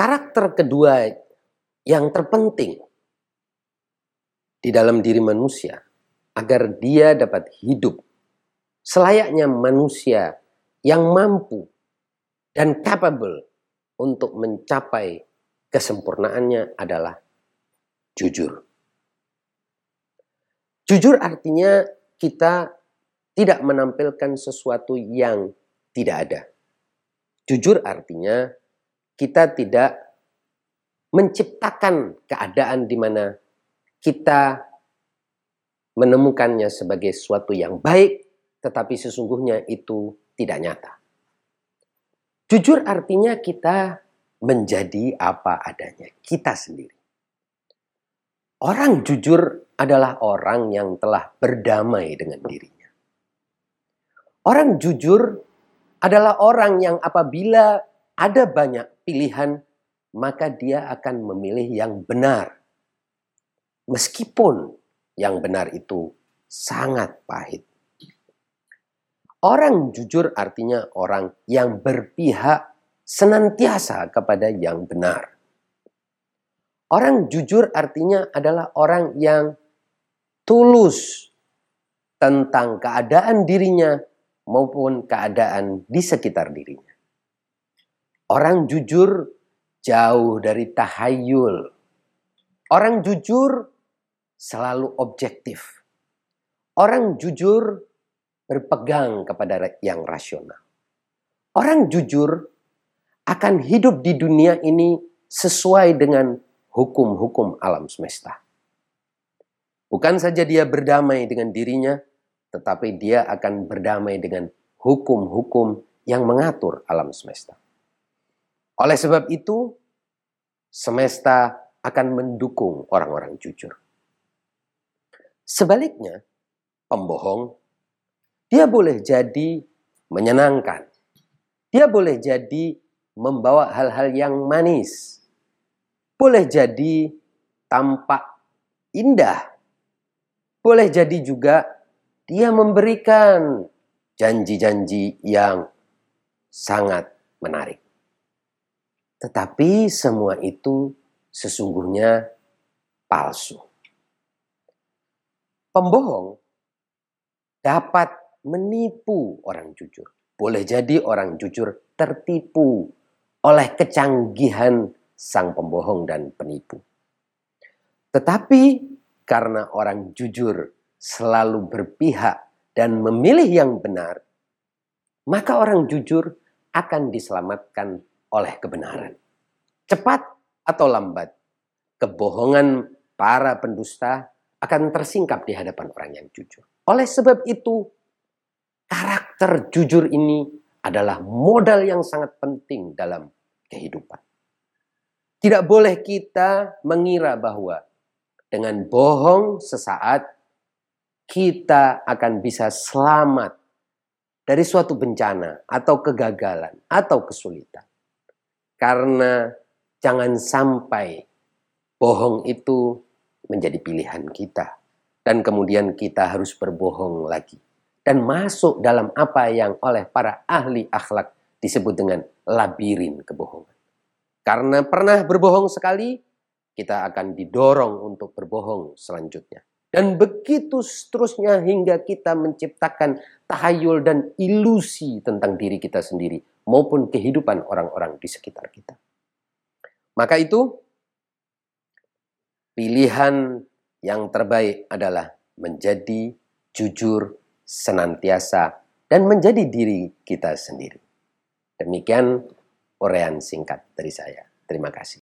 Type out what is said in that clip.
karakter kedua yang terpenting di dalam diri manusia agar dia dapat hidup selayaknya manusia yang mampu dan capable untuk mencapai kesempurnaannya adalah jujur. Jujur artinya kita tidak menampilkan sesuatu yang tidak ada. Jujur artinya kita tidak menciptakan keadaan di mana kita menemukannya sebagai sesuatu yang baik, tetapi sesungguhnya itu tidak nyata. Jujur artinya kita menjadi apa adanya, kita sendiri. Orang jujur adalah orang yang telah berdamai dengan dirinya. Orang jujur adalah orang yang apabila ada banyak pilihan, maka dia akan memilih yang benar meskipun yang benar itu sangat pahit. Orang jujur artinya orang yang berpihak senantiasa kepada yang benar. Orang jujur artinya adalah orang yang tulus tentang keadaan dirinya maupun keadaan di sekitar dirinya. Orang jujur jauh dari tahayul. Orang jujur selalu objektif. Orang jujur berpegang kepada yang rasional. Orang jujur akan hidup di dunia ini sesuai dengan hukum-hukum alam semesta. Bukan saja dia berdamai dengan dirinya, tetapi dia akan berdamai dengan hukum-hukum yang mengatur alam semesta. Oleh sebab itu, semesta akan mendukung orang-orang jujur. Sebaliknya, pembohong, dia boleh jadi menyenangkan. Dia boleh jadi membawa hal-hal yang manis. Boleh jadi tampak indah. Boleh jadi juga dia memberikan janji-janji yang sangat menarik. Tetapi semua itu sesungguhnya palsu. Pembohong dapat menipu orang jujur. Boleh jadi orang jujur tertipu oleh kecanggihan sang pembohong dan penipu. Tetapi karena orang jujur selalu berpihak dan memilih yang benar, maka orang jujur akan diselamatkan oleh kebenaran. Cepat atau lambat, kebohongan para pendusta akan tersingkap di hadapan orang yang jujur. Oleh sebab itu, karakter jujur ini adalah modal yang sangat penting dalam kehidupan. Tidak boleh kita mengira bahwa dengan bohong sesaat kita akan bisa selamat dari suatu bencana atau kegagalan atau kesulitan. Karena jangan sampai bohong itu menjadi pilihan kita. Dan kemudian kita harus berbohong lagi. Dan masuk dalam apa yang oleh para ahli akhlak disebut dengan labirin kebohongan. Karena pernah berbohong sekali, kita akan didorong untuk berbohong selanjutnya. Dan begitu seterusnya hingga kita menciptakan tahayul dan ilusi tentang diri kita sendiri maupun kehidupan orang-orang di sekitar kita. Maka itu pilihan yang terbaik adalah menjadi jujur senantiasa dan menjadi diri kita sendiri. Demikian uraian singkat dari saya. Terima kasih.